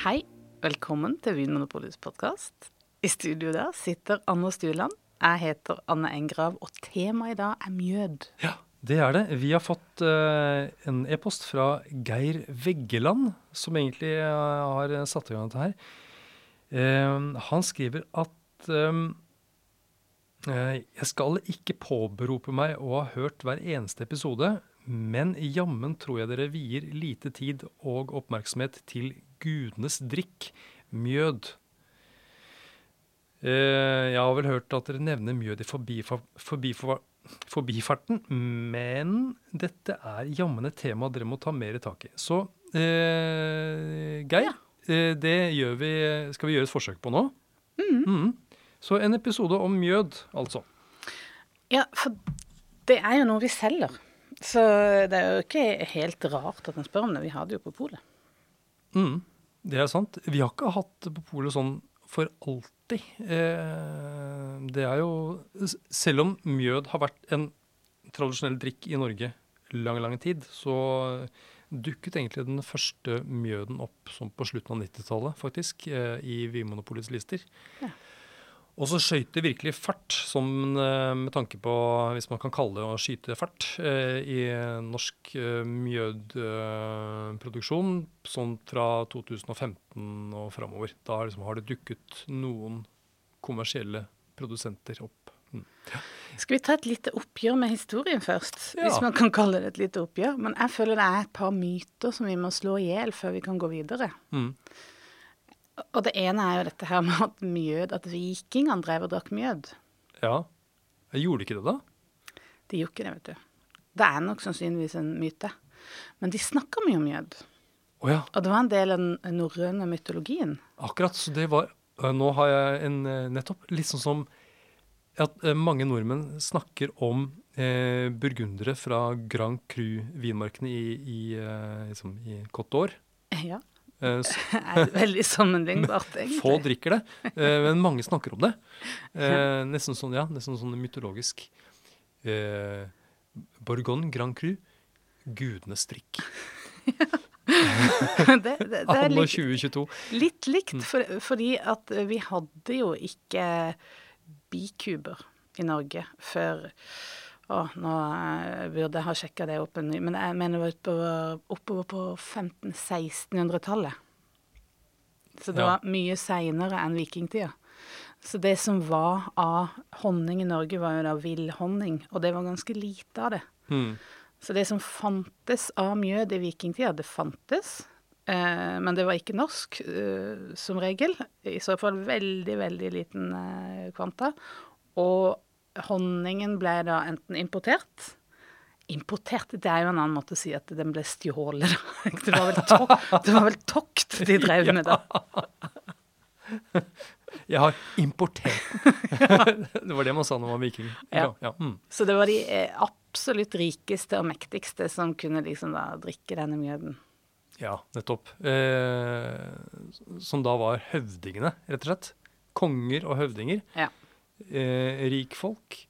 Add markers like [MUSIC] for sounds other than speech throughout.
Hei, velkommen til Vinmonopolets podkast. I studio der sitter Anne Stueland. Jeg heter Anne Engrav, og temaet i dag er mjød. Ja, det er det. Vi har fått uh, en e-post fra Geir Veggeland, som egentlig uh, har satt i gang dette her. Uh, han skriver at um, jeg skal ikke påberope meg å ha hørt hver eneste episode, men jammen tror jeg dere vier lite tid og oppmerksomhet til gudenes drikk, mjød. Jeg har vel hørt at dere nevner mjød i forbifa, forbifa, forbifarten, men dette er jammen et tema dere må ta mer tak i. Så eh, Geir, ja. det gjør vi, skal vi gjøre et forsøk på nå. Mm. Mm. Så en episode om mjød, altså. Ja, for det er jo noe vi selger. Så det er jo ikke helt rart at en spør om det. Vi har det jo på polet. Mm, det er sant. Vi har ikke hatt det på polet sånn for alltid. Eh, det er jo Selv om mjød har vært en tradisjonell drikk i Norge lang, lang tid, så dukket egentlig den første mjøden opp som på slutten av 90-tallet, faktisk, eh, i Vinmonopolets lister. Ja. Og så skøyt det virkelig fart, som med tanke på, hvis man kan kalle det å skyte fart, i norsk mjødproduksjon sånn fra 2015 og framover. Da liksom har det dukket noen kommersielle produsenter opp. Mm. Skal vi ta et lite oppgjør med historien først? Ja. Hvis man kan kalle det et lite oppgjør. Men jeg føler det er et par myter som vi må slå i hjel før vi kan gå videre. Mm. Og det ene er jo dette her med at mjød, at vikingene drev og drakk mjød. Ja. Jeg gjorde ikke det, da? De gjorde ikke det, vet du. Det er nok sannsynligvis en myte. Men de snakka mye om mjød. Oh, ja. Og det var en del av den norrøne mytologien. Akkurat. Så det var Nå har jeg en nettopp litt sånn som at mange nordmenn snakker om eh, burgundere fra Grand Cru-vinmarkene i, i, liksom, i Côte d'Or. Ja. Eh, [LAUGHS] er veldig sammenlignbart, [LAUGHS] egentlig. Få drikker det, eh, men mange snakker om det. [LAUGHS] Eh, nesten sånn, ja, nesten sånn mytologisk. Bourgogne Grand Cru, gudenes drikk. det, det, det er litt, 2022. litt likt, for, fordi at vi hadde jo ikke bikuber i Norge før å, nå eh, burde jeg ha sjekka det opp en ny, men jeg mener det var oppover, oppover på 1500-1600-tallet. Så det Ja. var mye seinere enn vikingtida. Så det som var av honning i Norge, var jo da villhonning, og det var ganske lite av det. Mm. Så det som fantes av mjød i vikingtida, det fantes. Eh, men det var ikke norsk, eh, som regel. I så fall veldig, veldig liten eh, kvanta. Og honningen ble da enten importert Importert, det er jo en annen måte å si at den ble stjålet. [LAUGHS] Det var vel, tok, [LAUGHS] det var vel tokt de drev med da. [LAUGHS] Jeg har importert det var det man sa når man var viking. Ja. Ja. Mm. Så det var de eh, absolutt rikeste og mektigste som kunne liksom da drikke denne mjøden. ja, nettopp. Eh, som da var høvdingene, rett og slett. Konger og høvdinger. Ja. Eh, rikfolk.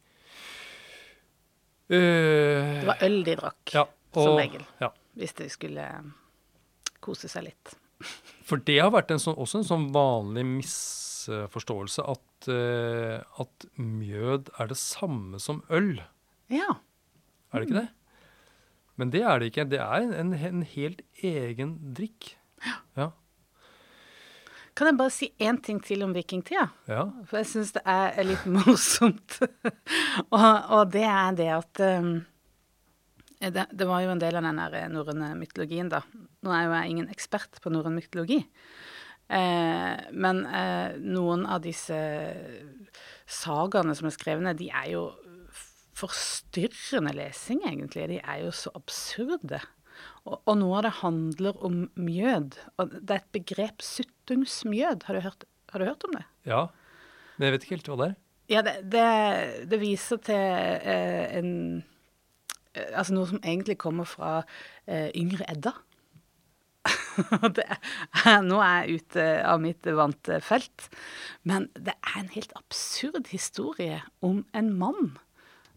Eh, Det var øl de drakk, ja, som regel. Ja. hvis de skulle kose seg litt. For det har vært en sånn, også en sånn vanlig misforståelse at, eh, at mjød er det samme som øl. Ja. Er det ikke det? Men det er det ikke. Det er en, en helt egen drikk. Ja. Kan jeg bare si én ting til om vikingtida? ja. For jeg syns det er litt [LAUGHS] morsomt. og, og det er det at um, det, det var jo en del av den der norrøne mytologien, da. Nå er jo jeg ingen ekspert på norrøn mytologi. Eh, men eh, noen av disse sagaene som er skrevne, de er jo forstyrrende lesing, egentlig. De er jo så absurde. Og, og noe av det handler om mjød. Og det er et begrep suttungsmjød. Har du hørt, har du hørt om det? ja. Men jeg vet ikke helt hva det er. Ja, det, det, det viser til eh, en eh, Altså noe som egentlig kommer fra eh, yngre Edda. [LAUGHS] det er, nå er jeg ute av mitt vante felt. Men det er en helt absurd historie om en mann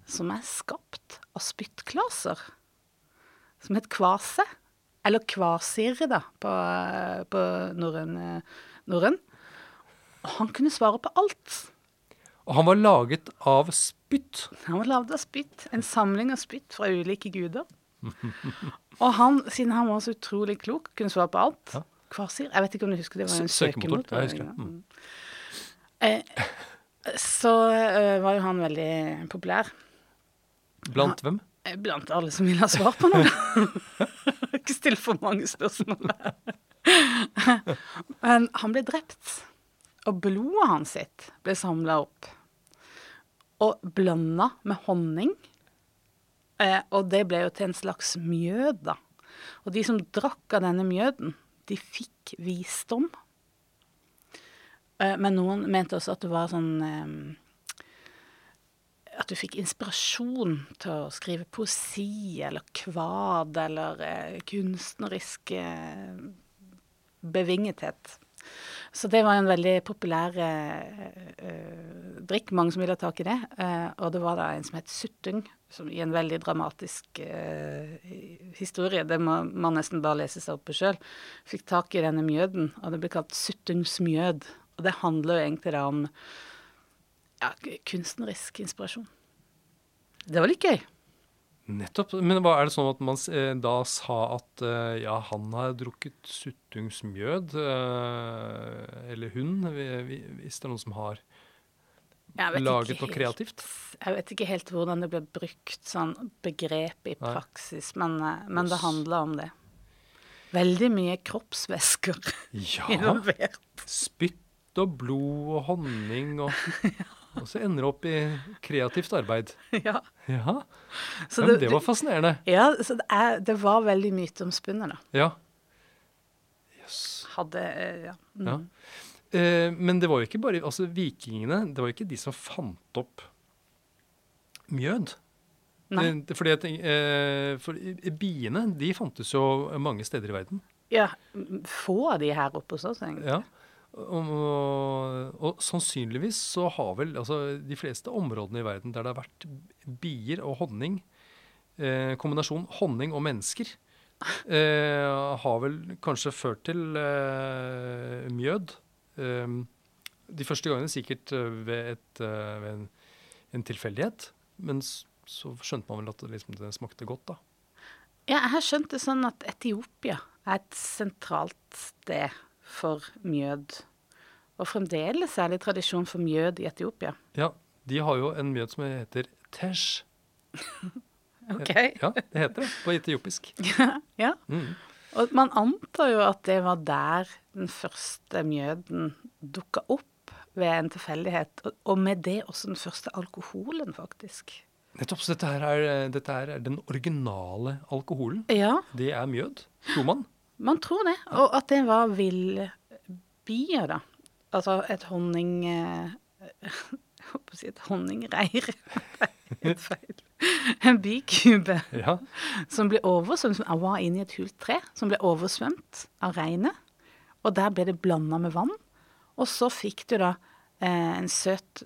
som er skapt av spyttklaser. Som het Kvase. eller kvasir, da, på, på norrøn. norrøn. Han kunne svare på alt. Og han var laget av spytt. Han var laget av spytt. En samling av spytt fra ulike guder. Og han, siden han var så utrolig klok, kunne svare på alt. Ja. Kvasir Jeg vet ikke om du husker det var en søkemotor, søkemotor. jeg husker. det. Mm. Eh, så eh, var jo han veldig populær. Blant hvem? Eh, Blant alle som vil ha svar på noe. [LAUGHS] ikke still for mange spørsmål. Men han ble drept, og blodet hans sitt ble samla opp og blanda med honning. Eh, og det ble jo til en slags mjød, da. Og de som drakk av denne mjøden, de fikk visdom. Eh, men noen mente også at det var sånn at du fikk inspirasjon til å skrive poesi eller kvad eller eh, kunstnerisk eh, bevingethet. Så det var en veldig populær eh, eh, drikk, mange som ville ha tak i det. Eh, og det var da en som het Suttung, som i en veldig dramatisk eh, historie, det må man nesten bare lese seg opp på sjøl, fikk tak i denne mjøden, og det ble kalt Suttungsmjød. Og det handler jo egentlig da om ja, kunstnerisk inspirasjon. Det var litt gøy. Nettopp. Men hva er det sånn at man eh, da sa at eh, ja, han har drukket suttungsmjød, eh, eller hun, vi- vi- hvis det er noen som har laget noe helt- kreativt? Jeg vet ikke helt hvordan det ble brukt, sånn begrep i Nei. praksis, men, men det handla om det. Veldig mye kroppsvæsker Ja. [LAUGHS] involvert. Spytt og blod og honning og [LAUGHS] Og så ender det opp i kreativt arbeid. [LAUGHS] ja. Ja, Så men det var fascinerende. ja, så det, er, det var veldig myteomspunnet, da. Ja. Jøss. Hadde eh, Ja. Mm. Ja. Eh, men det var jo ikke bare Altså, vikingene, det var jo ikke de som fant opp mjød. Nei. Eh, det- fordi eh, for biene, de fantes jo mange steder i verden. Ja, få av de her oppe hos oss, egentlig. Ja. Og, og, og sannsynligvis så har vel altså de fleste områdene i verden der det har vært bier og honning, eh, kombinasjon honning og mennesker, eh, har vel kanskje ført til eh, mjød. Eh, de første gangene sikkert eh, ved, et, eh, ved en, en tilfeldighet, men så skjønte man vel at det, liksom, det smakte godt, da. Ja, jeg har skjønt det sånn at Etiopia er et sentralt sted for mjød. Og fremdeles særlig tradisjon for mjød i Etiopia. Ja, de har jo en mjød som heter tesh. [LAUGHS] Ok. [LAUGHS] Ja, det heter det på etiopisk. [LAUGHS] ja. Mm. Og man antar jo at det var der den første mjøden dukka opp ved en tilfeldighet. Og, og med det også den første alkoholen, faktisk. Nettopp. Så dette her er, dette her er den originale alkoholen. Ja, Det er mjød, tror man. Man tror det. Og at det var villbier, da. Altså et honning... eh, [LAUGHS] Jeg holdt på å si et honningreir. [LAUGHS] Helt feil. En bikube Ja. som ble oversvømt. som var inne i et hult tre, som ble oversvømt av regnet. Og der ble det blanda med vann. Og så fikk du da eh, en søt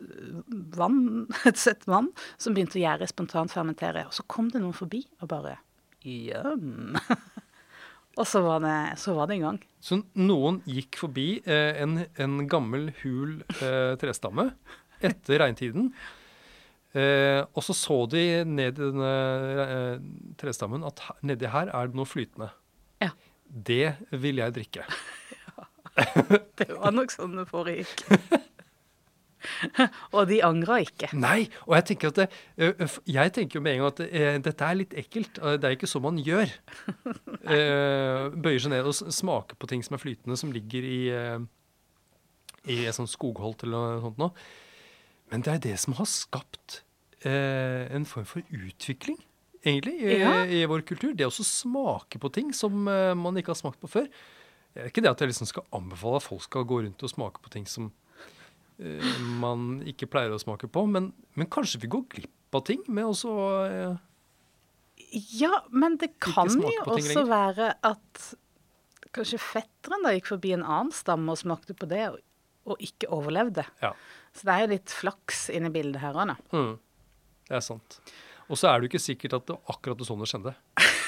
vann, [LAUGHS] et søtt vann som begynte å gjære spontant fermentere. Og så kom det noen forbi og bare Jøm. Og så var, det, så var det i gang. Så noen gikk forbi eh, en, en gammel, hul eh, trestamme etter regntiden. Eh, og så så de ned i denne eh, trestammen at her, nedi her er det noe flytende. Ja. Det vil jeg drikke. [LAUGHS] ja. Det var nok sånn det foregikk. [LAUGHS] [LAUGHS] og de angra ikke. Nei, og jeg tenker at det, f- jeg tenker jo med en gang at eh, dette er litt ekkelt. Det er ikke sånn man gjør. [LAUGHS] Eh, bøyer seg ned og smaker på ting som er flytende, som ligger i, eh, i et sånt skogholt eller noe sånt noe. Men det er det som har skapt eh, en form for utvikling, egentlig, i, Ja. i vår kultur. Det å smake på ting som eh, man ikke har smakt på før. Det er ikke det at jeg liksom skal anbefale at folk skal gå rundt og smake på ting som eh, man ikke pleier å smake på, men, men kanskje vi går glipp av ting med også eh, Ja, men det kan jo også være at kanskje fetteren da gikk forbi en annen stamme og smakte på det, og, og ikke overlevde. Ja. Så det er jo litt flaks inne i bildet her òg, da. Mm, det er sant. Og så er det jo ikke sikkert at det var akkurat sånn det skjedde.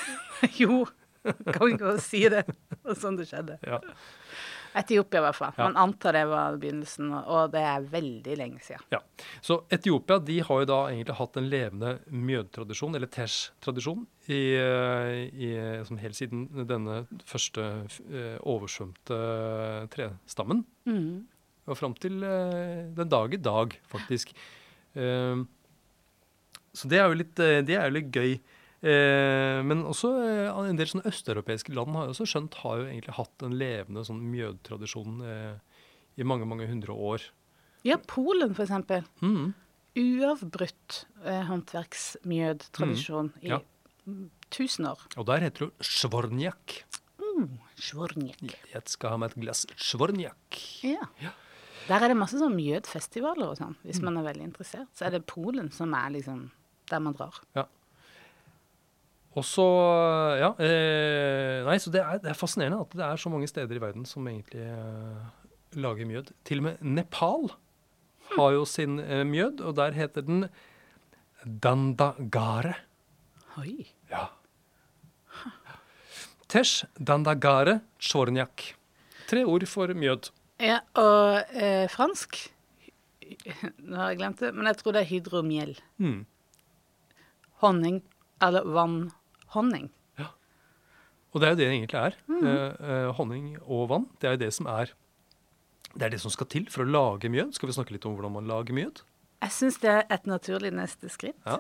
[LAUGHS] jo, kan vi ikke si det? Og sånn det skjedde. Ja. Etiopia, i hvert fall. Man antar det var begynnelsen, og det er veldig lenge siden. Ja. Så Etiopia de har jo da egentlig hatt en levende mjødtradisjon, eller tesh-tradisjon, i, eh, i, som helt siden denne første eh, oversvømte trestammen. Mm. Og fram til eh, den dag i dag, faktisk. Så det er jo litt, det er jo litt gøy. Eh, men også eh, en del sånne østeuropeiske land har jo også skjønt har jo egentlig hatt en levende sånn mjødtradisjon eh, i mange, mange hundre år. Ja, Polen, eksempel. Mm. Uavbrutt eh, håndverksmjødtradisjon Ja. i mm, tusen år. Og der heter det svornjak. Svornjek. Jeg skal ha meg et glass svornjak. Ja. Der er det masse sånn mjødfestivaler og sånn, hvis man er veldig interessert. Så er det Polen som er liksom der man drar. Og så, ja eh, Nei, så det er, det er fascinerende at det er så mange steder i verden som egentlig eh, lager mjød. Til og med Nepal har jo sin eh, mjød, og der heter den dandagare. Oi. Ja. Tesh, dandagare, chorniak. Tre ord for mjød. Ja, og eh, fransk Nå har jeg glemt det, men jeg tror det er hydromiel. Mm. Honning, eller vannhonning. Og det er jo det det egentlig er. Mm. eh, honning og vann. Det er jo det som er Det er det som skal til for å lage mjød. Skal vi snakke litt om hvordan man lager mjød? Jeg syns det er et naturlig neste skritt. Ja.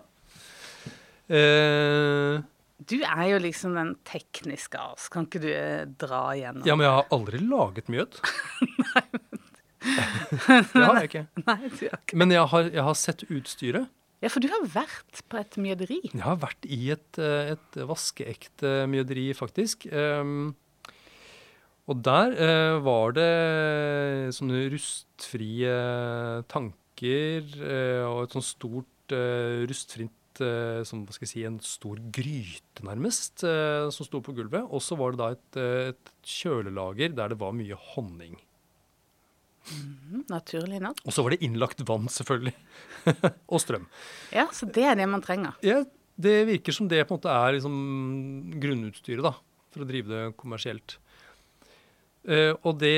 Eh, Du er jo liksom den tekniske av oss. Kan ikke du eh, dra igjennom? ja, men jeg har aldri laget mjød. [LAUGHS] Nei, men... [LAUGHS] det har jeg ikke. [LAUGHS] Nei, du har ikke. Men jeg har, jeg har sett utstyret. Ja, for du har vært på et mjøderi. Jeg har vært i et, eh, et vaskeekte mjøderi, faktisk. Um, og der uh, var det sånne rustfrie tanker uh, og et sånt stort uh, rustfritt som, hva skal jeg si, En stor gryte, nærmest, som sto på gulvet. Og så var det da et, et kjølelager der det var mye honning. Mm, Naturlig nok. Og så var det innlagt vann, selvfølgelig. [LAUGHS] og strøm. Ja, så det er det man trenger. Ja, det virker som det på en måte er liksom grunnutstyret da, for å drive det kommersielt. Uh, og det,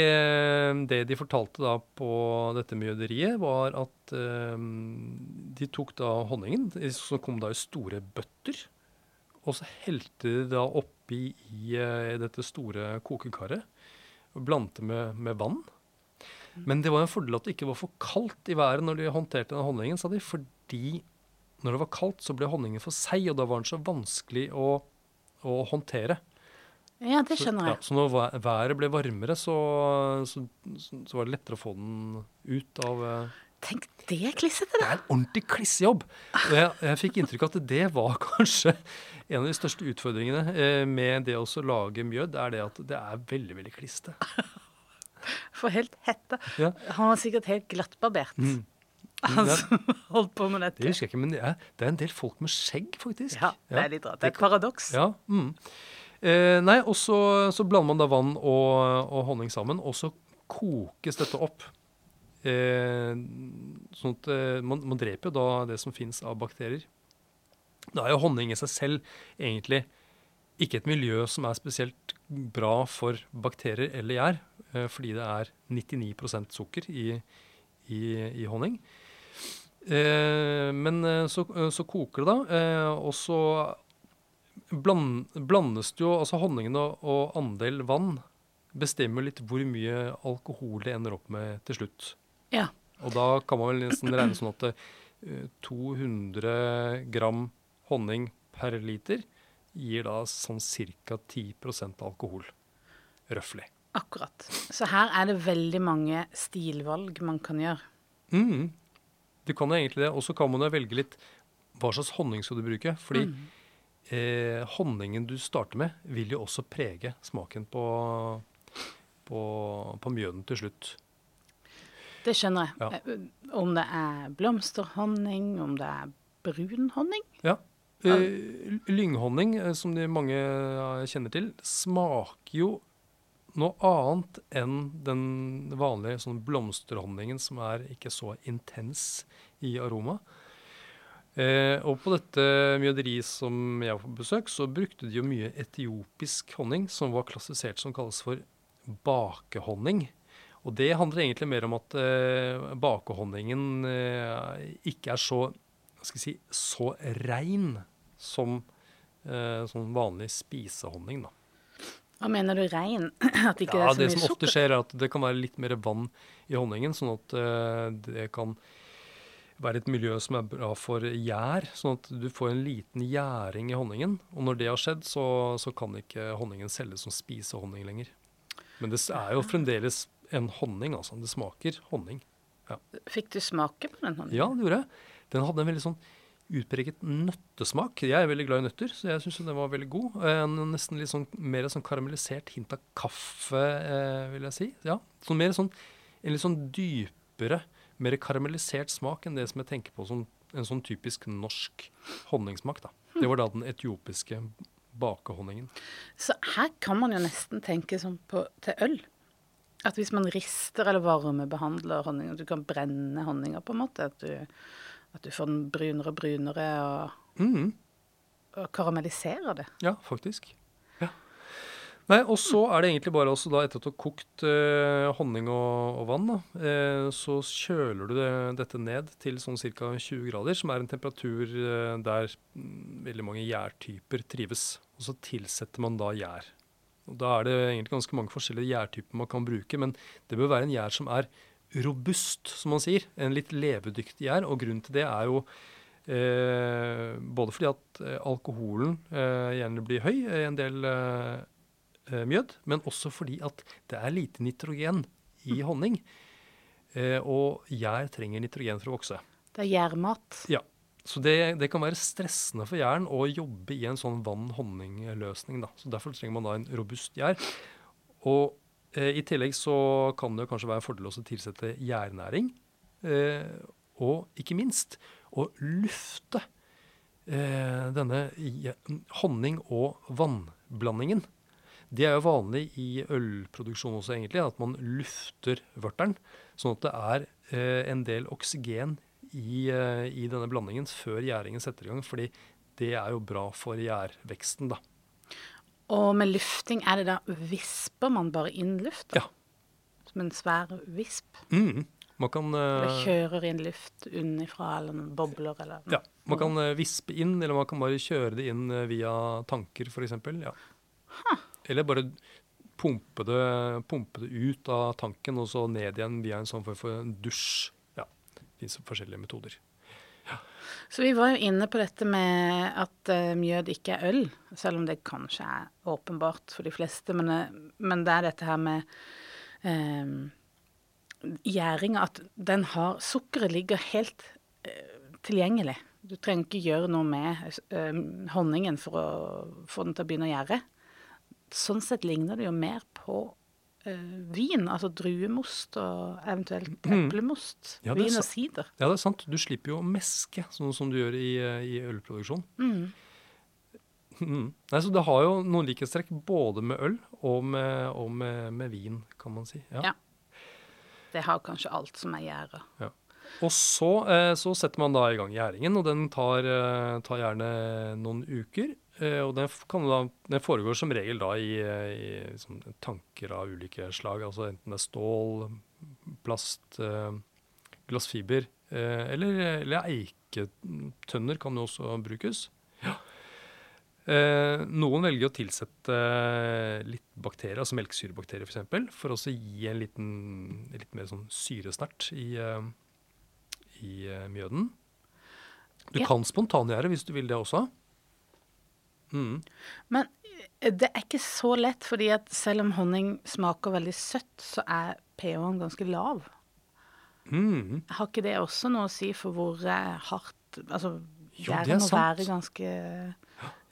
det de fortalte da på dette mjøderiet, var at uh, de tok da honningen, som kom da i store bøtter, og så helte de da oppi i eh, dette store kokekaret, og blandte med, med vann. Men det var en fordel at det ikke var for kaldt i været når de håndterte den honningen, sa de, fordi når det var kaldt, så ble honningen for seig, og da var den så vanskelig å, å håndtere. Ja, det skjønner jeg. så når været ble varmere, så, så, så, så var det lettere å få den ut av eh, Tenk, det klissete, Det det. er en ordentlig klissejobb. Og jeg, jeg fikk inntrykk av at det var kanskje en av de største utfordringene eh, med det å lage mjød, er det at det er veldig, veldig kliste. [LAUGHS] For helt hette. Ja. Han var sikkert helt glattbarbert, Mm. [LAUGHS] han Ja. som holdt på med dette. Det husker jeg ikke, men det er, det er en del folk med skjegg, faktisk. Ja, det er litt rart. Det er et paradoks. Ja, mm. eh, nei, og så, så blander man da vann og, og honning sammen, og så kokes dette opp. Eh, sånn at eh, man, man dreper jo da det som fins av bakterier. Da er jo honning i seg selv egentlig ikke et miljø som er spesielt bra for bakterier eller gjær, eh, fordi det er 99 sukker i, i, i honning. Eh, men eh, så, så koker det da, eh, og så bland, blandes det jo altså honningen og, og andel vann bestemmer litt hvor mye alkohol det ender opp med til slutt. Ja. Og da kan man vel nesten regne sånn at eh, 200 gram honning per liter gir da sånn ca. 10% alkohol. Røftlig. Akkurat. Så her er det veldig mange stilvalg man kan gjøre. Mm. Du kan egentlig det. Og så kan man jo velge litt hva slags honning skal du bruke. Fordi Mm. eh, honningen du starter med, vil jo også prege smaken på, på, på mjøden til slutt. Det skjønner jeg. Ja. Eh, Om det er blomsterhonning, om det er brun honning. Ja. Eh, lynghonning, eh, som de mange eh, kjenner til, smaker jo noe annet enn den vanlige sånn blomsterhonningen som er ikke så intens i aroma. Eh, og på dette mjøderiet som jeg var på besøk, så brukte de jo mye etiopisk honning, som var klassifisert som kalles for bakehonning. Og det handler egentlig mer om at eh, bakehonningen eh, ikke er så si, så rein som eh, sånn vanlig spisehonning. da. Hva mener du rein? [CLEARS THROAT] At ikke ja, det er så det mye som ofte skjer, er at det kan være litt mer vann i honningen, sånn at eh, det kan være et miljø som er bra for gjær, sånn at du får en liten gjæring i honningen. Og når det har skjedd, så, så kan ikke honningen selges som spisehonning lenger. Men det er jo fremdeles en honning, altså. Det smaker honning. Fikk du smake på den honningen? Ja, det gjorde jeg. Den hadde en veldig sånn utpreget nøttesmak. Jeg er veldig glad i nøtter, så jeg syns den var veldig god. Eh, nesten litt sånn mer sånn karamellisert hint av kaffe, eh, vil jeg si. Ja, sånn mer sånn, En litt sånn dypere, mer karamellisert smak enn det som jeg tenker på som en sånn typisk norsk honningsmak. da. Det var da den etiopiske bakehonningen. Så her kan man jo nesten tenke sånn på, til øl. At hvis man rister eller varmebehandler honning, at du kan brenne honninga på en måte. At du, at du får den brunere og brunere og, Mm. og karamelliserer det. Ja, faktisk. Ja. Nei, og så er det egentlig bare også da, etter at du har kokt eh, honning og, og vann, da, eh, så kjøler du det, dette ned til sånn ca. 20 grader, som er en temperatur eh, der mm, veldig mange gjærtyper trives. Og så tilsetter man da gjær. Og da er det egentlig ganske mange forskjellige gjærtyper man kan bruke, men det bør være en gjær som er robust, som man sier. En litt levedyktig gjær. Og grunnen til det er jo Eh, både fordi at eh, alkoholen eh, gjerne blir høy i en del eh, eh, mjød, men også fordi at det er lite nitrogen i honning. Eh, og gjær trenger nitrogen for å vokse. Det er gjærmat. Ja. Så det, det kan være stressende for gjæren å jobbe i en sånn vann-honning-løsning. Så Derfor trenger man da en robust gjær. Og i tillegg så kan det kanskje være en fordel å tilsette gjærnæring. Eh, og ikke minst å lufte eh, denne honning- og vannblandingen. Det er jo vanlig i ølproduksjon også, egentlig, at man lufter vørteren. Sånn at det er eh, en del oksygen i, eh, i denne blandingen før gjæringen setter i gang. Fordi det er jo bra for gjærveksten, da. Og med lufting, er det da visper man bare inn luft? da? Ja. Som en svær visp? Mm. Man kan Eller eh, kjører inn luft unnifra, eller noen bobler, eller noe? Ja, man kan eh, vispe inn, eller man kan bare kjøre det inn eh, via tanker, f.eks. Ja. Eller bare pumpe det, pumpe det ut av tanken og så ned igjen via en sånn form for en dusj. Ja, det fins forskjellige metoder. Så vi var jo inne på dette med at eh, mjød ikke er øl, selv om det kanskje er åpenbart for de fleste. Men, eh, men det er dette her med eh, gjæringa, at den har Sukkeret ligger helt eh, tilgjengelig. Du trenger ikke gjøre noe med eh, honningen for å få den til å begynne å gjære. Sånn sett ligner det jo mer på vin, altså druemost og eventuelt eplemost. Ja, er vin og sider. Ja, det er sant. Du slipper jo å meske, sånn som du gjør i, eh, i ølproduksjon. Mm. Mm. Nei, så det har jo noen likhetstrekk både med øl og med, og med, med vin, kan man si. Ja. Det har kanskje alt som er gjæra. Og så, eh, så setter man da i gang gjæringen, og den tar, eh, tar gjerne noen uker. Eh, og den, kan da, den foregår som regel da i, eh, i liksom, tanker av ulike slag, altså enten det er stål, plast, eh, glassfiber eller, eller eiketønner kan jo også brukes. Ja. Noen velger å tilsette litt bakterier, altså melkesyrebakterier f.eks., for, eksempel, for å gi en liten, litt mer sånn syresnert i, i mjøden. Du Ja. kan spontangjære hvis du vil det også. Mm. Men eh, det er ikke så lett, fordi at selv om honning smaker veldig søtt, så er pH-en ganske lav. Mm. Har ikke det også noe å si for hvor eh, hardt Altså, Jo, det er må være ganske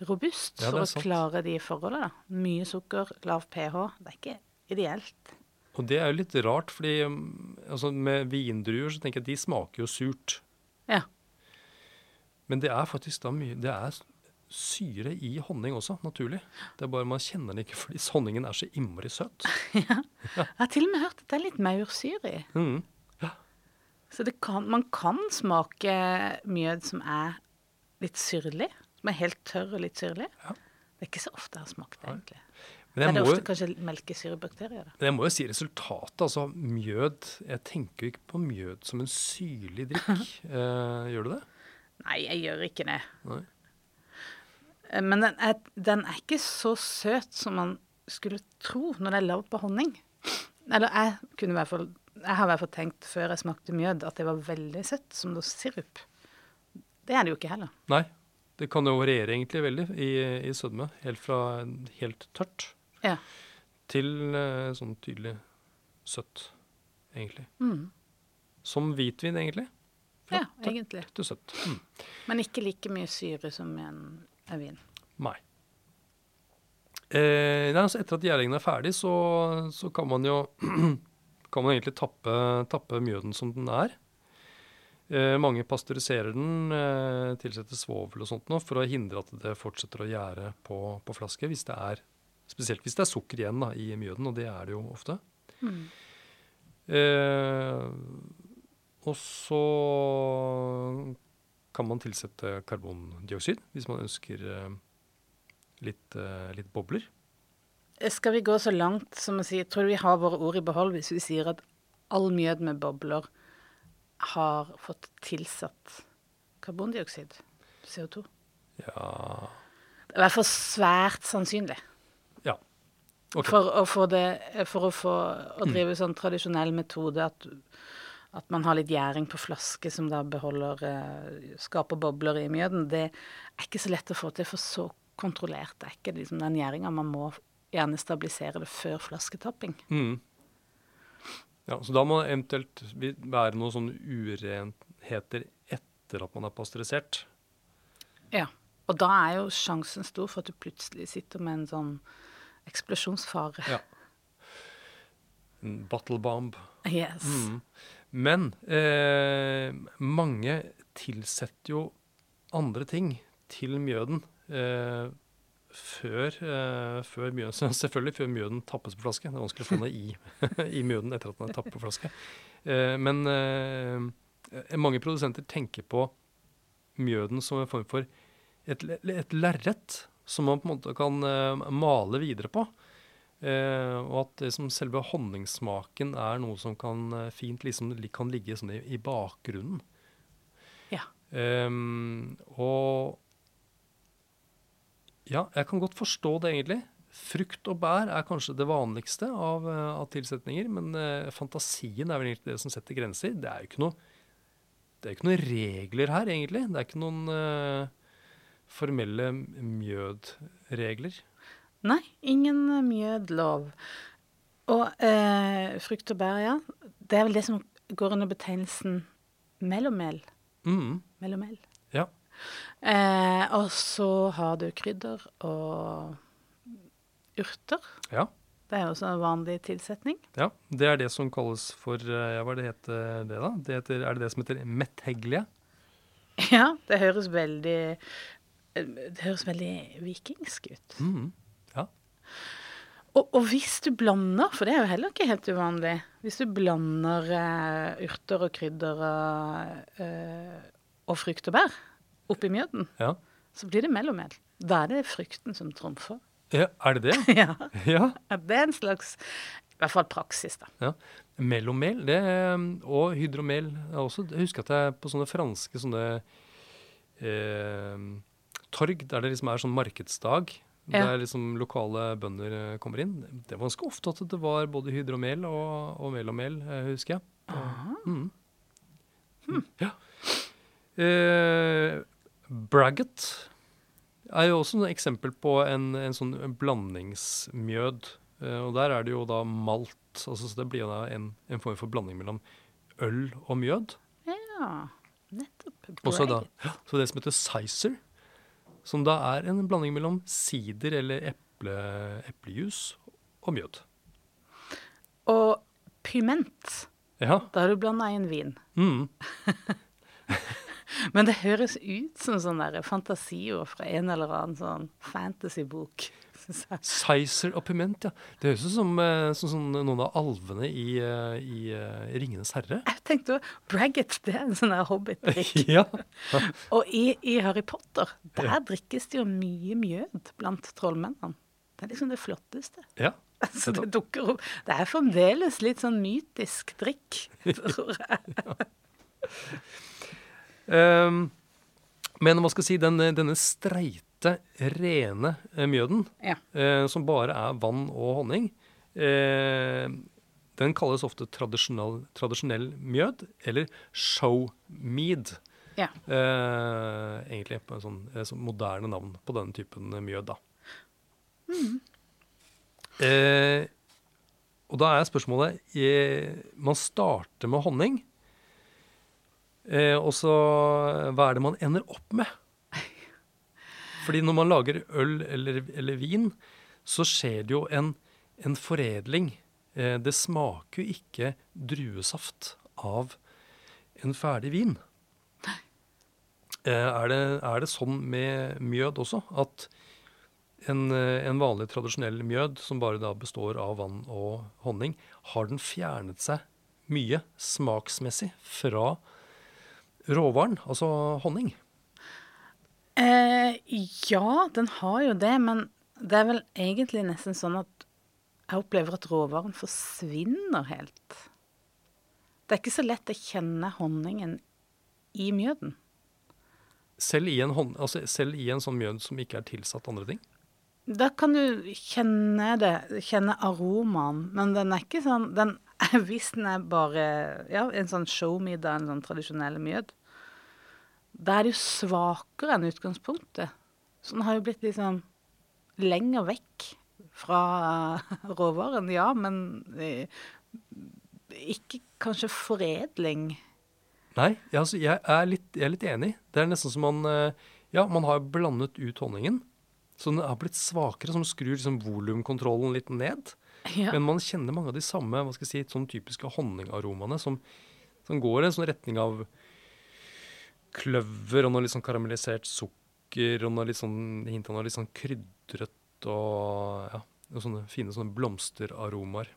robust Ja, for å sant. klare de forholdene. da. Mye sukker, lav pH. Det er ikke ideelt. Og det er jo litt rart, fordi um, altså med vindruer så tenker jeg at de smaker jo surt. Ja. Men det er faktisk da mye Det er syre i honning også, naturlig. Det er bare man kjenner den ikke fordi honningen er så innmari søt. [LAUGHS] ja. Jeg har til og med hørt at det er litt maursyre i. Mm. Så det kan, man kan smake mjød som er litt syrlig. Som er helt tørr og litt syrlig. Ja. Det er ikke så ofte jeg har smakt det, egentlig. Men er det ofte jo- kanskje melkesyrebakterier, da? jeg må jo si resultatet. Altså mjød Jeg tenker jo ikke på mjød som en syrlig drikk. [LAUGHS] Eh, gjør du det? Nei, jeg gjør ikke det. Nei. Eh, Men den er, den er ikke så søt som man skulle tro når det er lagd på honning. Eller jeg kunne i hvert fall Jeg har i hvert fall tenkt før jeg smakte mjød, at det var veldig søtt, som noe sirup. Det er det jo ikke heller. Nei. Det kan jo variere egentlig veldig i, i sødme. Helt fra helt tørt Ja. til eh, sånn tydelig søtt, egentlig. Mm. Som hvitvin, egentlig. Fra Ja, tørt egentlig. til søtt. Mm. Men ikke like mye syre som en, en vin. Nei. Eh, nei, altså etter at gjæringen er ferdig, så, så kan man jo [CLEARS THROAT] kan man egentlig tappe, tappe mjøden som den er. Eh, mange pasteuriserer den, eh, tilsetter svovel og sånt nå, for å hindre at det fortsetter å gjære på, på flaske. Hvis det er, spesielt hvis det er sukker igjen da, i mjøden, og det er det jo ofte. Mm. Eh, og så kan man tilsette karbondioksid hvis man ønsker eh, litt, eh, litt bobler. Skal vi gå så langt som å si Jeg Tror vi har våre ord i behold hvis vi sier at all mjød med bobler har fått tilsatt karbondioksid? CO2? Ja Det er i hvert fall svært sannsynlig. Ja. Okay. For å få det For å få å drive sånn tradisjonell metode at, at man har litt gjæring på flaske som da beholder eh, Skaper bobler i mjøden, det er ikke så lett å få til, for så kontrollert er ikke liksom den gjæringa. Man må gjerne stabilisere det før flasketapping. Mm. ja. Så da må det eventuelt være noen sånne urenheter etter at man er pasteurisert. Ja. Og da er jo sjansen stor for at du plutselig sitter med en sånn eksplosjonsfare. Ja. En bottle bomb. Yes. Mm. Men eh, mange tilsetter jo andre ting til mjøden eh, før, eh, før mjøden, [LAUGHS] Selvfølgelig før mjøden tappes på flaske. Det er vanskelig å få den i, [LAUGHS] i mjøden etter at den er tappet på flaske. Eh, men eh, mange produsenter tenker på mjøden som en form for et, et lerret som man på en måte kan eh, male videre på. Eh, og at liksom selve honningsmaken er noe som kan eh, fint liksom kan ligge sånn i, i bakgrunnen. Ja. Ehm, og ja, jeg kan godt forstå det egentlig. Frukt og bær er kanskje det vanligste av, eh, av tilsetninger, men eh, fantasien er vel egentlig det som setter grenser. Det er jo ikke noe, det er ikke noen regler her, egentlig. Det er ikke noen eh, formelle mjødregler. Nei, ingen mjødlov. Og eh, frukt og bær, ja. Det er vel det som går under betegnelsen mellommel. Mm, Mellommel. ja. Eh, og så har du krydder og urter. Ja. Det er jo også en vanlig tilsetning. Ja, det er det som kalles for eh, ja, Hva er det heter det, da? Det heter, er det det som heter metteglia? Ja, det høres veldig eh, Det høres veldig vikingsk ut. Mm. Og, og hvis du blander, for det er jo heller ikke helt uvanlig Hvis du blander uh, urter og krydder og, eh, og frukt og bær oppi mjøden, ja. så blir det mellommel. Da er det frukten som trumfer. ja er det det? [LAUGHS] ja, ja. det er en slags I hvert fall praksis, da. ja. Mellommel det, og hydromel også Jeg husker at jeg på sånne franske sånne eh, torg, der det liksom er sånn markedsdag, Ja. der liksom lokale bønder eh, kommer inn. Det var ganske ofte at det var både hydromel og, og mel og mel, husker jeg. Mm. Hmm. Ja. Eh, braggot er jo også et eksempel på en, en sånn blandingsmjød. Eh, og der er det jo da malt, altså, så det blir jo da en, en form for blanding mellom øl og mjød. Ja, nettopp. Da, Braggot. ja, så det som heter sizer, som da er en blanding mellom sider eller eple, eplejus og mjød. Og pyment. Ja. Da har du blanda inn vin. Mm. [LAUGHS] Men det høres ut som sånn fantasiord fra en eller annen sånn fantasybok. [LAUGHS] synes jeg. Sizer og piment, ja. Det høres ut som, eh, som, som noen av alvene i, eh, i eh, Ringenes herre. Jeg tenkte Braggot, det er en sånn hobbit-drikk. [LAUGHS] ja. [LAUGHS] Og i, i Harry Potter, der drikkes det jo mye mjød blant trollmennene. Det er liksom det flotteste. ja. Så det dukker opp. Det er fremdeles litt sånn mytisk drikk, tror jeg. um, men hva skal si, denne, denne streite, rene eh, mjøden, Ja. eh, som bare er vann og honning, eh, den kalles ofte tradisjonell, tradisjonell mjød, eller showmead. Ja. Eh, egentlig på en sånn, sånn moderne navn på denne typen eh, mjød, da. Eh, og da er spørsmålet Man starter med honning. Eh, og så Hva er det man ender opp med? Fordi når man lager øl eller, eller vin, så skjer det jo en, en foredling. Eh, det smaker jo ikke druesaft av en ferdig vin. Eh, er, det, er det sånn med mjød også? At en, eh, en vanlig tradisjonell mjød, som bare da består av vann og honning, har den fjernet seg mye smaksmessig fra råvaren, altså honning? Eh, ja, den har jo det, men det er vel egentlig nesten sånn at jeg opplever at råvaren forsvinner helt. Det er ikke så lett å kjenne honningen i mjøden. Selv i en, hånd, altså selv i en sånn mjød som ikke er tilsatt andre ting? Da kan du kjenne det, kjenne aromaen, men den er ikke sånn den, [LAUGHS] Hvis den er bare ja, en sånn showmiddag, en sånn tradisjonell mjød, da er det jo svakere enn utgangspunktet. Så den har jo blitt liksom lenger vekk fra [LAUGHS] råvaren, ja, men eh, ikke kanskje foredling. Nei, altså, jeg, er litt, jeg er litt enig. Det er nesten som man eh, Ja, man har blandet ut honningen. Så den har blitt svakere, som skrur liksom volumkontrollen litt ned. Ja. Men man kjenner mange av de samme hva skal jeg si, sånn typiske honningaromaene som, som går i en sånn retning av kløver og noe litt sånn karamellisert sukker og noe litt sånn hint av noe litt sånn krydret og ja, og sånne fine sånne blomsteraromaer.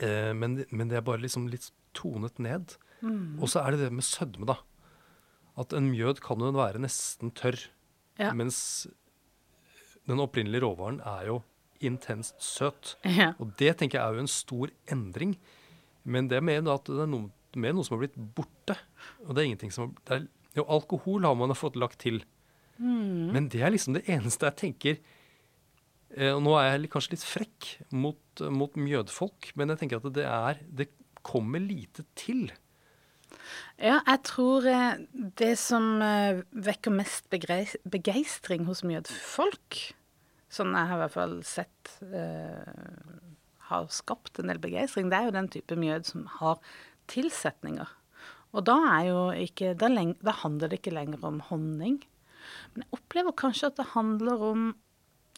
Eh, men, men det er bare liksom litt tonet ned. Og så er det det med sødme, da. At en mjød kan jo være nesten tørr. Ja. Mens den opprinnelige råvaren er jo intenst søt. Ja. Og det tenker jeg er jo en stor endring. Men det er mer at det er noe, mer noe som har blitt borte. Og det er ingenting som er, Jo, alkohol har man fått lagt til. Men det er liksom det eneste jeg tenker eh, Og nå er jeg kanskje litt frekk mot, mot mjødfolk, men jeg tenker at det er Det kommer lite til. Ja, jeg tror eh, det som eh, vekker mest begeistring hos mjødfolk, sånn jeg har i hvert fall sett eh, har skapt en del begeistring, det er jo den type mjød som har tilsetninger. Og da ikke Da, da handler det ikke lenger om honning. Men jeg opplever kanskje at det handler om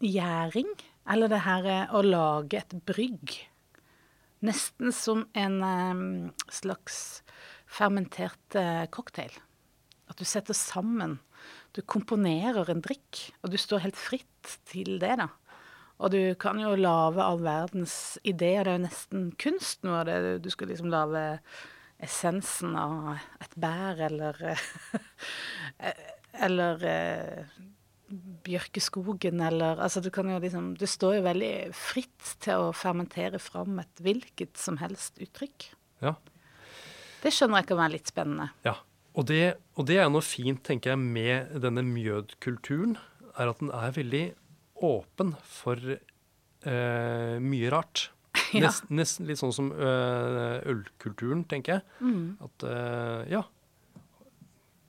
gjæring, eller det her å lage et brygg. Nesten som en eh, slags fermentert eh, cocktail. At du setter sammen Du komponerer en drikk, og du står helt fritt til det, da. Og du kan jo lage all verdens ideer. Det er jo nesten kunst nå. av det. Du skal liksom lage essensen av et bær, eller [LAUGHS] Eller eh, bjørkeskogen, eller Altså, du kan jo liksom Du står jo veldig fritt til å fermentere fram et hvilket som helst uttrykk. Ja. Det skjønner jeg kan være litt spennende. Ja, og det, og det er noe fint, tenker jeg, med denne mjødkulturen, er at den er veldig åpen for uh, mye rart. [LAUGHS] Ja. Nest, nesten litt sånn som eh, ølkulturen, tenker jeg. Mm. At eh, ja,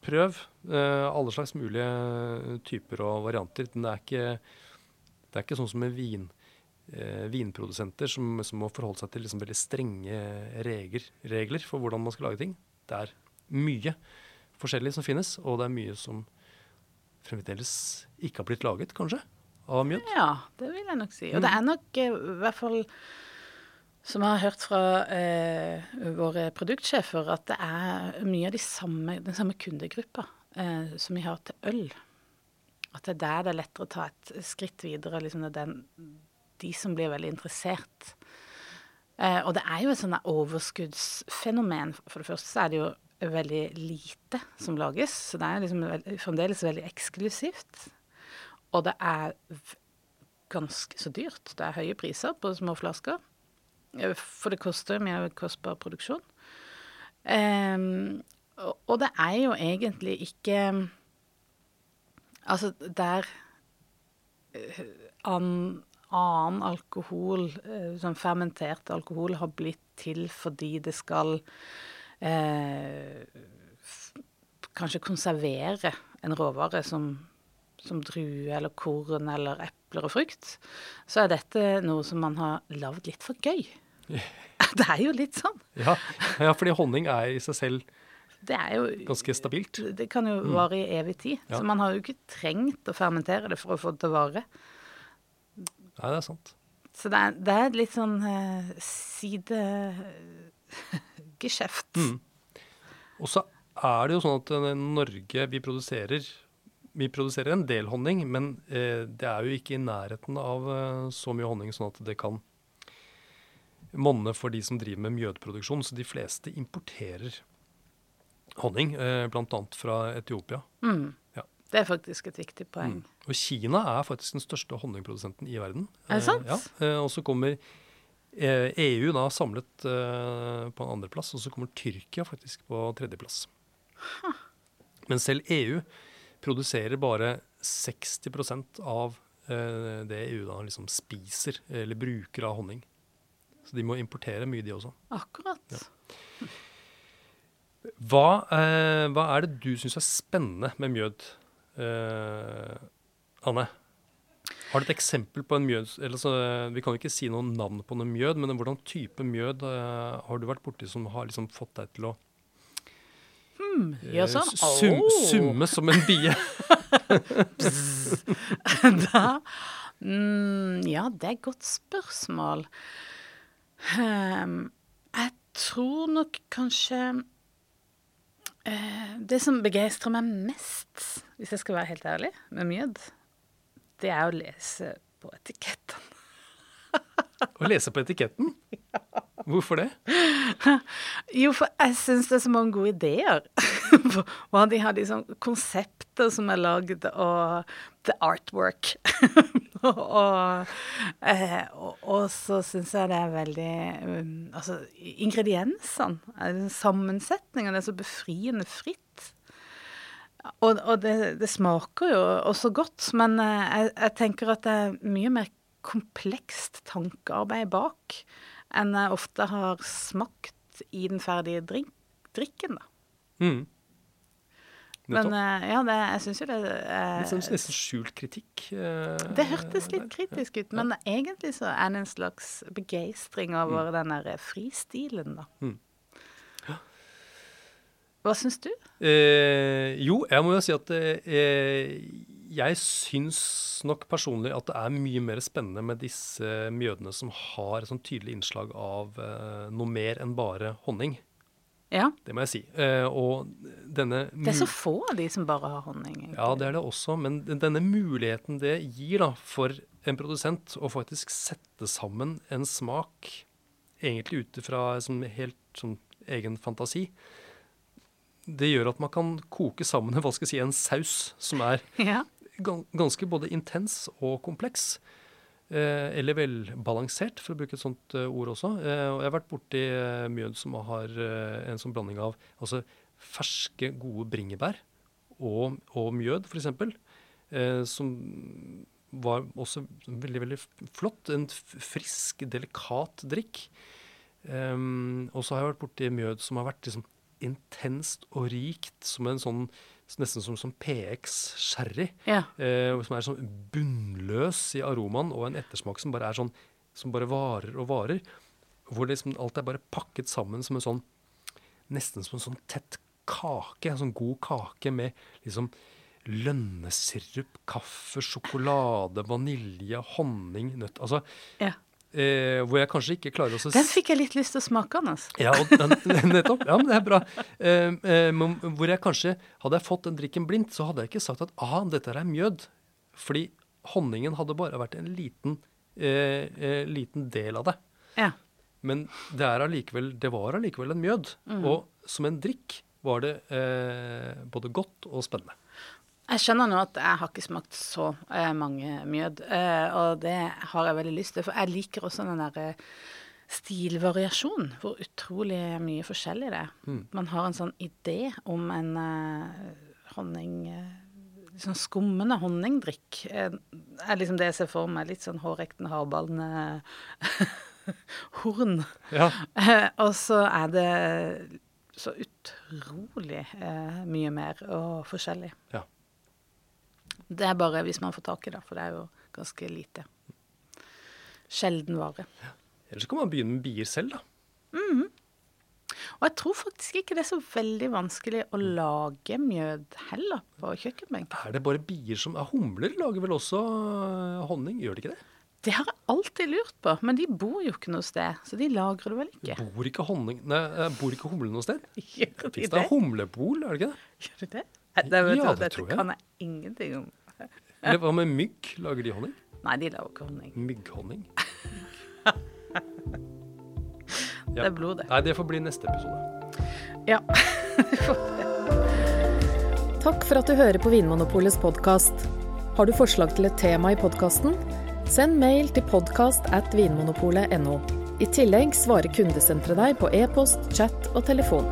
prøv alle slags mulige typer og varianter. Den er ikke, det er ikke sånn som med vin, eh, vinprodusenter som, som må forholde seg til liksom veldig strenge regler, regler for hvordan man skal lage ting. Det er mye forskjellig som finnes, og det er mye som fremdeles ikke har blitt laget, kanskje, av mjød. Ja, det vil jeg nok si. Og det er nok eh, i hvert fall Som jeg har hørt fra eh, våre produktsjefer, at det er mye av de samme, den samme kundegruppa eh, som vi har til øl. At det er der det er lettere å ta et skritt videre. liksom det er den, De som blir veldig interessert. Eh, og det er jo et sånt overskuddsfenomen. For det første så er det jo veldig lite som lages, så det er liksom veld, fremdeles veldig eksklusivt. Og det er ganske så dyrt. Det er høye priser på små flasker. Eh, for det koster mye kostbar produksjon. Um, og det er jo egentlig ikke Altså, der uh, an, annen alkohol, uh, sånn fermentert alkohol, har blitt til fordi det skal uh, kanskje konservere en råvare som, som drue eller korn eller epler og frukt, så er dette noe som man har lagd litt for gøy. [LAUGHS] Det er jo litt sånn. Ja, ja, fordi honning er i seg selv det er jo, ganske stabilt. Det kan jo vare i evig tid. Ja. Så man har jo ikke trengt å fermentere det for å få det til å vare. Nei, det er sant. Så det er, det er litt sånn uh, sidegeskjeft. Mm. Og så er det jo sånn at Norge, vi produserer vi produserer en del honning, men eh, det er jo ikke i nærheten av eh, så mye honning sånn at det kan monne for de som driver med mjødproduksjon. Så de fleste importerer honning, eh, bl.a. fra Etiopia. Mm. Ja. Det er faktisk et viktig poeng. Mm. Og Kina er faktisk den største honningprodusenten i verden. Er det sant? Eh, ja. Eh, og så kommer EU eh, e da samlet på en andreplass, og så kommer Tyrkia faktisk på tredjeplass. Huh. Men selv EU produserer bare 60 av eh, det EU da liksom spiser eller bruker av honning. Så de må importere mye, de også. Akkurat. Ja. Hva, eh, hva, er det du syns er spennende med mjød, eh, Anne? Har du et eksempel på en mjød så, Vi kan jo ikke si noe navn på noe mjød, men hvordan type mjød eh, har du vært borti som har liksom fått deg til å hmm, Gjør sånn. sum, summe som en bie? [LAUGHS] [LAUGHS] da, mm, ja, det er et godt spørsmål. Um, jeg tror nok kanskje uh, Det som begeistrer meg mest, hvis jeg skal være helt ærlig, med mjød, det er å lese på etiketten. [LAUGHS] å lese på etiketten? Ja. Hvorfor det? [LAUGHS] Jo, for jeg syns det er så mange gode ideer. [LAUGHS] Hva de har liksom konsepter som er lagd, og the artwork. [LAUGHS] og, eh, og, og, så syns jeg det er veldig um, Altså, ingrediensene, sammensetningen, sammensetningen, er så befriende fritt. Og, og det, det, smaker jo også godt, men eh, jeg, jeg tenker at det er mye mer komplekst tankearbeid bak enn jeg ofte har smakt i den ferdige drink, drikken, da. Mm. Men uh, ja, det, jeg syns jo det uh, Litt sånn nesten skjult kritikk? Uh, det hørtes litt kritisk ut, men ja. egentlig så er det en slags begeistring over mm. den der fristilen, da. Mm. Ja. Hva syns du? Eh, jo, jeg må jo si at eh, jeg syns nok personlig at det er mye mer spennende med disse mjødene som har et sånn tydelig innslag av eh, noe mer enn bare honning. Ja. Det må jeg si. Uh, og denne Det er så få av de som bare har honning. Egentlig. Ja, det er det også. Men denne muligheten det gir da, for en produsent å faktisk sette sammen en smak, egentlig ut fra som helt sånn egen fantasi, det gjør at man kan koke sammen si, en saus som er [LAUGHS] ja. Ganske både intens og kompleks. Eh, eller velbalansert, for å bruke et sånt uh, ord også. Eh, og jeg har vært borti mjød som har en sånn blanding av altså, ferske, gode bringebær og, og mjød, f.eks. Som var også veldig, veldig flott. En frisk, delikat drikk. Um, og så har jeg vært borti mjød som har vært liksom, intenst og rikt, som en sånn nesten som, som PX sherry. Ja. Eh, som er sånn bunnløs i aromaen, og en ettersmak som bare er sånn som bare varer og varer. Hvor liksom alt er bare pakket sammen som en sånn Nesten som en sånn tett kake. En sånn god kake med liksom lønnesirup, kaffe, sjokolade, vanilje, honning, nøtt Altså ja. Eh, hvor jeg kanskje ikke klarer å Den fikk jeg litt lyst til å smake, Anders. Ja, den, [LAUGHS] nettopp. Ja, men det er bra. Eh, eh, hvor jeg kanskje Hadde jeg fått den drikken blindt, så hadde jeg ikke sagt at aha, dette er mjød. Fordi honningen hadde bare vært en liten, eh, eh, liten del av det. Ja. Men det, er allikevel, det var allikevel en mjød. Og som en drikk var det eh, både godt og spennende. Jeg skjønner nå at jeg har ikke smakt så eh, mange mjød, eh, og det har jeg veldig lyst til. For jeg liker også den derre stilvariasjonen, hvor utrolig mye forskjellig det er. Man har en sånn idé om en eh, honning eh, sånn skummende honningdrikk. Eh, er liksom det jeg ser for meg. Litt sånn hårrekten, hardballende [LAUGHS] horn. Ja. Eh, og så er det så utrolig eh, mye mer og forskjellig. Ja. Det er bare hvis man får tak i det, for det er jo ganske lite. Sjelden vare. Ellers kan man begynne med bier selv, da. Og jeg tror faktisk ikke det er så veldig vanskelig å lage mjød heller på kjøkkenbenken. Er det bare bier som er Humler lager vel også øh, honning, gjør de ikke det? Det har jeg alltid lurt på, men de bor jo ikke noe sted, så de lagrer det vel ikke. Bor ikke honning Nei, eh, bor ikke humlene noe sted? [LAUGHS] Gjør de Fins det? det humlebol, er det ikke det? Gjør de det? Det, vet Ja, det dette tror jeg. kan jeg ingenting om. [LAUGHS] Eller hva med mygg? Lager de honning? Nei, de lager ikke honning. Mygghonning? [LAUGHS] Det er blod, det. Nei, det får bli neste episode. Ja. [LAUGHS] Takk for at du hører på Vinmonopolets podkast. Har du forslag til et tema i podkasten? Send mail til podkast at vinmonopolet.no. I tillegg svarer kundesenteret deg på e-post, chat og telefon.